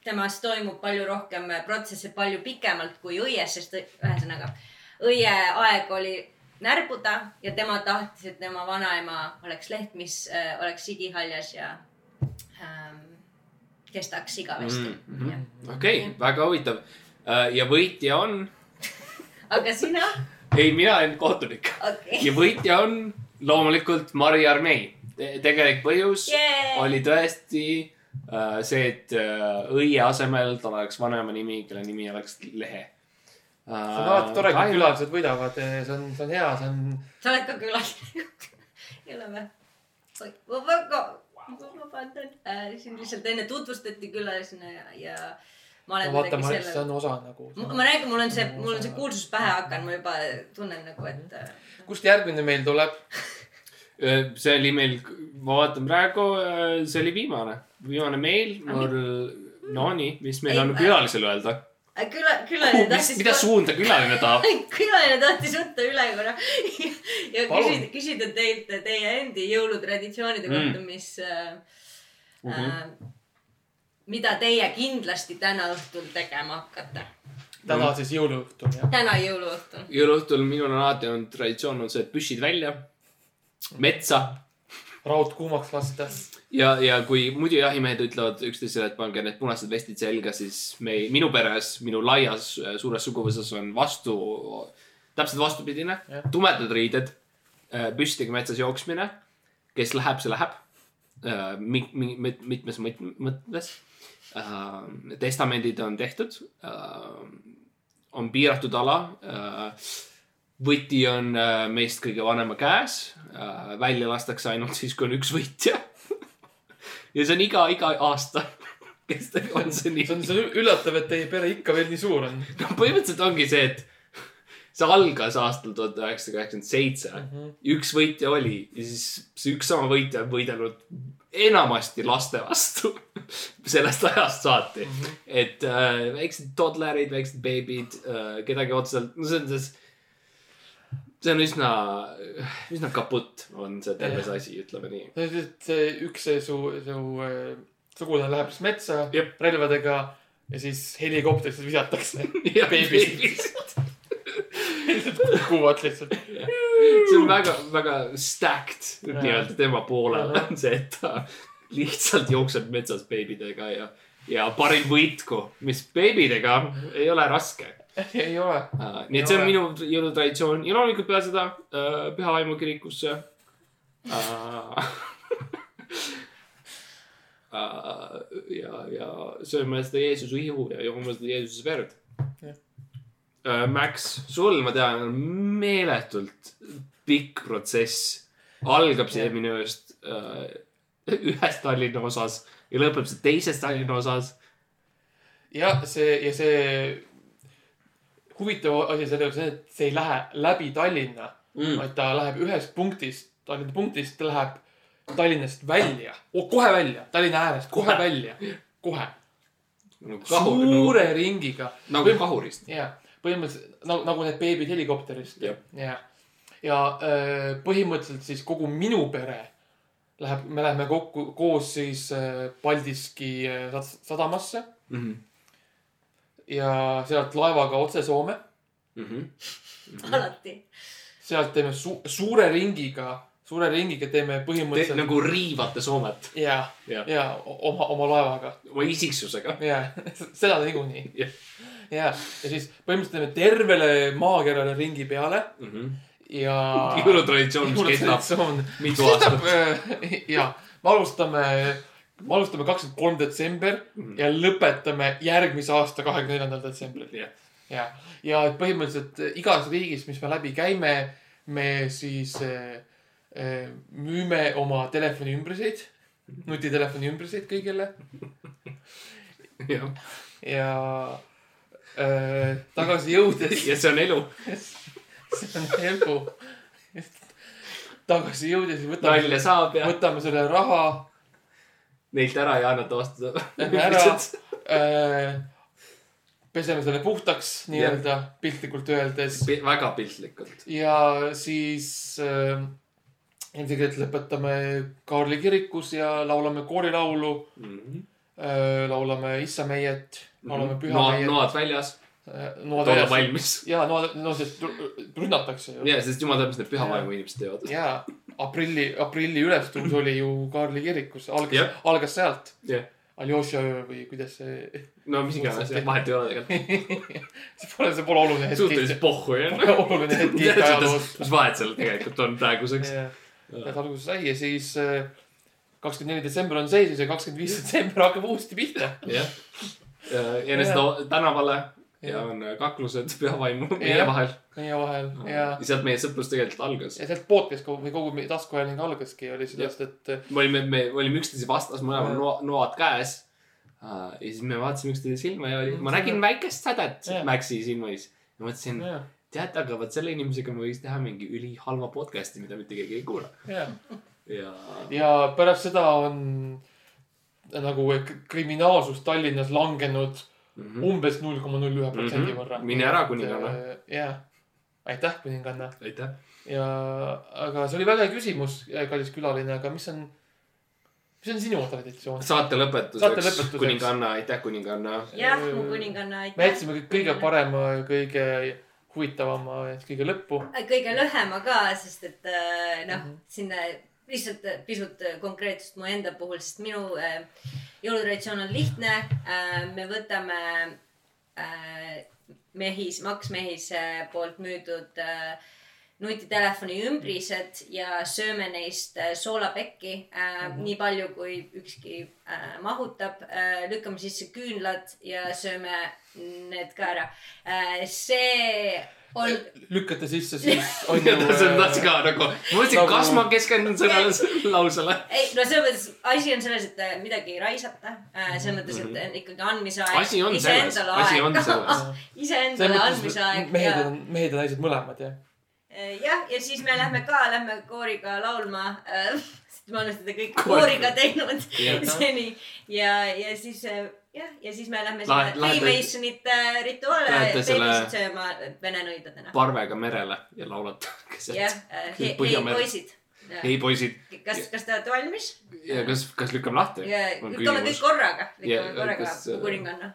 temas toimub palju rohkem protsesse palju pikemalt kui õies, sest ühesõnaga õie aeg oli närbuda ja tema tahtis, et tema vanaema oleks leht, mis äh, oleks sigihaljas ja ähm, kestaks igavesti mm. -hmm. okei, väga huvitav. ja võitja on, *laughs* aga sina? ei, mina olen kohtunik okei ja võitja on loomulikult Mari Armei. tegelik põhjus Yay! oli tõesti äh, see, et äh, õie asemel tal oleks vanaema nimi, kelle nimi oleks Lehe. See on alati tore, kui külalised võidavad, see on, see on hea, see on. sa oled ka külaline. ei ole või? ma väga, ma vabandan äh,, sind lihtsalt enne tutvustati külalisena ja, ja ma olen vaata, ma, selle see on osa nagu. ma räägin, mul on see, mul on see kuulsus pähe hakanud, ma juba tunnen nagu, et äh, kust järgmine meil tuleb? *laughs* Äh, see oli meil, ma vaatan praegu, see oli viimane, viimane meil, mul, no nii, mis meil Ei, on äh, külalisele öelda? küla, külaline tahtis. mida suunda külaline tahab? *laughs* külaline tahtis võtta üle korra ja Palun. küsida, küsida teilt teie endi jõulutraditsioonide Mm. kohta, mis äh, Mhm. äh, mida teie kindlasti täna õhtul tegema hakkate. täna siis jõuluõhtul jah. täna jõuluõhtul. jõuluõhtul minul on alati olnud traditsioon on see, et püssid välja, metsa raud kuumaks lasta. ja, ja kui muidu jahimehed ütlevad üksteisele, et pange need punased vestid selga, siis me, minu peres, minu laias äh, suures suguvõsas on vastu, täpselt vastupidine tumedad riided, püstidega metsas jooksmine. kes läheb, see läheb. mitmes mõt- mõttes. testamendid on tehtud. on piiratud ala. Võti on äh, meist kõige vanema käes. välja lastakse ainult siis, kui on üks võitja. *laughs* ja see on iga, iga aasta. *laughs* kes ta on see nii see? on, see on üllatav, et teie pere ikka veel nii suur on. no põhimõtteliselt ongi see, et see algas aastal tuhat üheksasada kaheksakümmend seitse. üks võitja oli ja siis see üks sama võitja on võidelnud enamasti laste vastu *laughs* sellest ajast saati mm. -hmm. et äh, väiksed toddlerid, väiksed beebid äh,, kedagi otseselt, no see on siis, see on üsna, üsna kaputt on see terve see asi, ütleme nii. see üks see su, su äh, sugulane läheb siis metsa Jep. relvadega ja siis helikopterist visatakse beebisid. beebisid. kukuvad lihtsalt. see on väga, väga stacked nii-öelda tema poolel on see, et ta lihtsalt jookseb metsas beebidega ja, ja parim võitku, mis beebidega ei ole raske. Ei ole. nii et see on minu jõulutraditsioon ja loomulikult peale seda äh, Püha Vaimu kirikusse *laughs* ja, ja sööme seda Jeesuse ihu ja joome seda Jeesuse verd äh,. Max, sul ma tean, on meeletult pikk protsess. algab see minu arust äh, ühes Tallinna osas ja lõpeb see teises Tallinna osas. jah, see ja see huvitav asi selle juures on see, et see ei lähe läbi Tallinna mm., vaid ta läheb ühest punktist, Tallinna punktist, läheb Tallinnast välja oh,, kohe välja, Tallinna äärest kohe, Kohe. välja, kohe. nagu kahur, suure ringiga. nagu kahurist. ja põhimõtteliselt nagu, nagu need beebid helikopterist. Jah. ja, ja öö, põhimõtteliselt siis kogu minu pere läheb, me läheme kokku koos siis öö, Paldiski sad- sadamasse Mm -hmm. Ja sealt laevaga otse Soome. Mm -hmm. alati. sealt teeme su suure ringiga, suure ringiga teeme Te põhimõtteliselt nagu riivate Soomet ja, Jah. ja oma, oma laevaga oma isiksusega. ja *laughs* seda niikuinii. Jah. ja, ja siis põhimõtteliselt teeme tervele maakerale ringi peale mm. -hmm. ja. *laughs* jõulutraditsioon, mis kestab mitu aastat. ja, me alustame, me alustame kakskümmend kolm detsember Mhm. ja lõpetame järgmise aasta kahekümne neljandal detsembril. jah, ja, ja et põhimõtteliselt eh, igas riigis, mis me läbi käime, me siis äh, äh, müüme oma telefoniümbruseid nutitelefoni ümbriseid kõigile *laughs* jah, ja äh, tagasi jõudes, *laughs* ja see on elu. *laughs* see on elu. tagasi jõudes võtame, ja võtame selle raha neilt ära ei anneta vastu. Lähme ära äh,. peseme selle puhtaks nii-öelda piltlikult öeldes väga piltlikult. ja siis äh, ilmselgelt lõpetame Kaarli kirikus ja laulame koorilaulu äh,. laulame Issa meiet, laulame Püha noad, meiet. noad väljas, noad olla valmis. ja noad, no sest rünnatakse ju. ja, sest jumal teab, mis need Jaa. pühavaimu inimesed teevad. ja aprilli, aprilli ülestõus oli ju Kaarli kirikus, algas Jah., algas sealt. jah, Aljoša või kuidas see, no mis iganes, vahet ei ole tegelikult. *laughs* see pole, see pole oluline hetk. suhteliselt pohhu jah. pole oluline hetk Eesti ajaloos. mis vahet seal tegelikult on praeguseks. et alguse sai ja siis äh, kakskümmend neli detsember on seisus ja kakskümmend viis detsember hakkab uuesti pihta. jah. enesed tänavale ja on kaklused *laughs* pühavaimu meie vahel. meie vahel ja, ja sealt meie sõprus tegelikult algas. ja sealt podcast kogu või kogu taskuhääling algaski oli sellest, et äh, me olime, me olime üksteise vastas, mõlemal noa- noad käes. ja siis me vaatasime üksteise silma ja oli, ma nägin väikest sädet. Maxi silmis. ja mõtlesin, tead, aga vot selle inimesega ma võiks teha mingi ülihalva podcast'i, mida mitte keegi ei kuula. jah. ja ja pärast seda on nagu kriminaalsus Tallinnas langenud Mhm. umbes null koma null ühe protsendi Mhm. võrra. Mine ära, kuninganna.. jah, aitäh, kuninganna. aitäh. ja, aga see oli väga hea küsimus, kallis külaline, aga mis on, mis on sinu traditsioon? saate lõpetuseks, kuninganna, aitäh, kuninganna. jah, mu kuninganna, me aitäh. jätsime kõik kõige. parema, kõige huvitavama kõige lõppu. kõige lühema ka, sest et äh, noh Mhm., sinna lihtsalt äh, pisut äh, konkreetsust mu enda puhul, sest minu äh, jõulutraditsioon on lihtne. me võtame äh, Mehis, Max Mehise poolt müüdud äh, nutitelefoni ümbrised ja sööme neist äh, soolapekki äh, mm -hmm. nii palju, kui ükski äh, mahutab äh,. lükkame sisse küünlad ja sööme need ka ära äh,. see on lükkate sisse, siis *laughs* on ju. see on tahtsin ka nagu, ma mõtlesin Nagu-, kas ma keskendun sellele lausele. ei, no selles mõttes asi on selles, et äh, midagi ei raisata. selles mõttes, et on ikkagi andmise aeg. asi on selles, asi on selles. iseendale andmise aeg mehed ja on, mehed ja naised mõlemad jah. jah, ja siis me lähme ka, lähme kooriga laulma. me oleme seda kõike Kooriga. teinud *laughs* seni ja, ja siis äh, jah, ja siis me lähme sinna Freemasonite rituaale beebisid sööma vene nõidadena. parvega merele ja laulate *laughs* jah keset., hei Põhjamerel. poisid. ei poisid, kas, kas te olete valmis? ja kas, kas lükkame lahti? lükkame kõik korraga, Ja, lükkame korraga äh, kuninganna.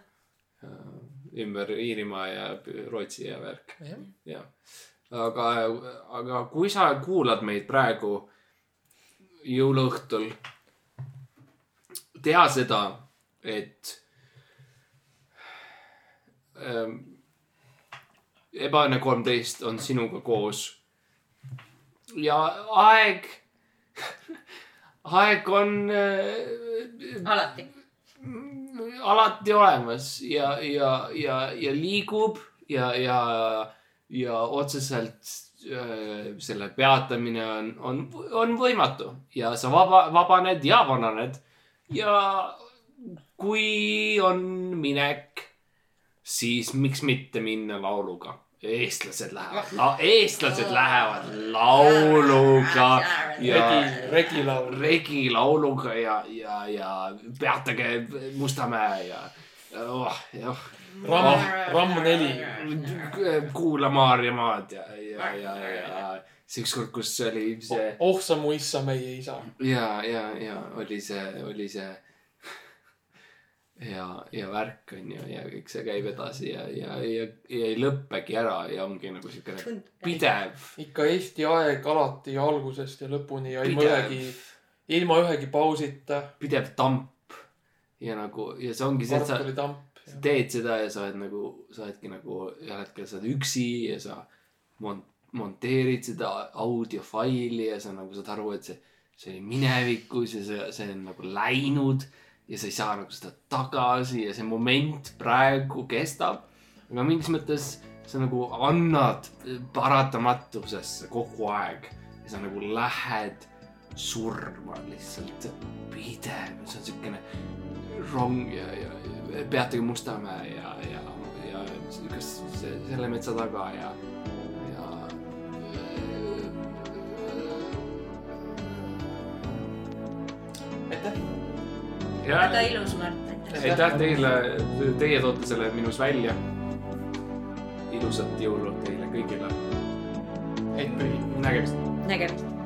ümber Iirimaa ja Rootsi ja värk. jah, jah, aga, aga kui sa kuulad meid praegu jõuluõhtul, tea seda, et ähm, ebaõnne kolmteist on sinuga koos. ja aeg, aeg on äh, alati. alati olemas ja, ja, ja, ja liigub ja, ja, ja otseselt äh, selle peatamine on, on, on võimatu ja sa vaba, vabaned ja vananed. ja kui on minek, siis miks mitte minna lauluga. eestlased lähevad la,, eestlased lähevad lauluga ja regi, regilaul. regilauluga ja, ja, ja peatage Mustamäe ja oh, jah Ramm, Ramm neli. kuula Maarjamaad ja, ja, ja, ja see ükskord, kus oli see oh sa mu issa, meie isa. ja, ja, ja oli see, oli see ja, ja värk on ju ja kõik see käib edasi ja, ja, ja, ja ei lõppegi ära ja ongi nagu siukene pidev, ikka Eesti aeg alati algusest ja lõpuni ja ilma ühegi, ilma ühegi pausita. pidev tamp ja nagu ja see ongi see, et sa kartulitamp. sa teed seda ja sa oled nagu, sa oledki nagu ühel hetkel sa oled üksi ja sa mon-, monteerid seda audiofaili ja sa nagu saad aru, et see, see oli minevikus ja see, see on nagu läinud ja sa ei saa nagu seda tagasi ja see moment praegu kestab. aga mingis mõttes sa nagu annad paratamatusesse kogu aeg ja sa nagu lähed surm on lihtsalt pidev, see on siukene rong ja, ja ja peategi Mustamäe ja, ja, ja kas selle metsa taga ja, ja. aitäh. Väga ilus, Mart, aitäh. teile, teie toote selle minus välja. ilusat jõulu teile kõigile. nägemist. nägemist.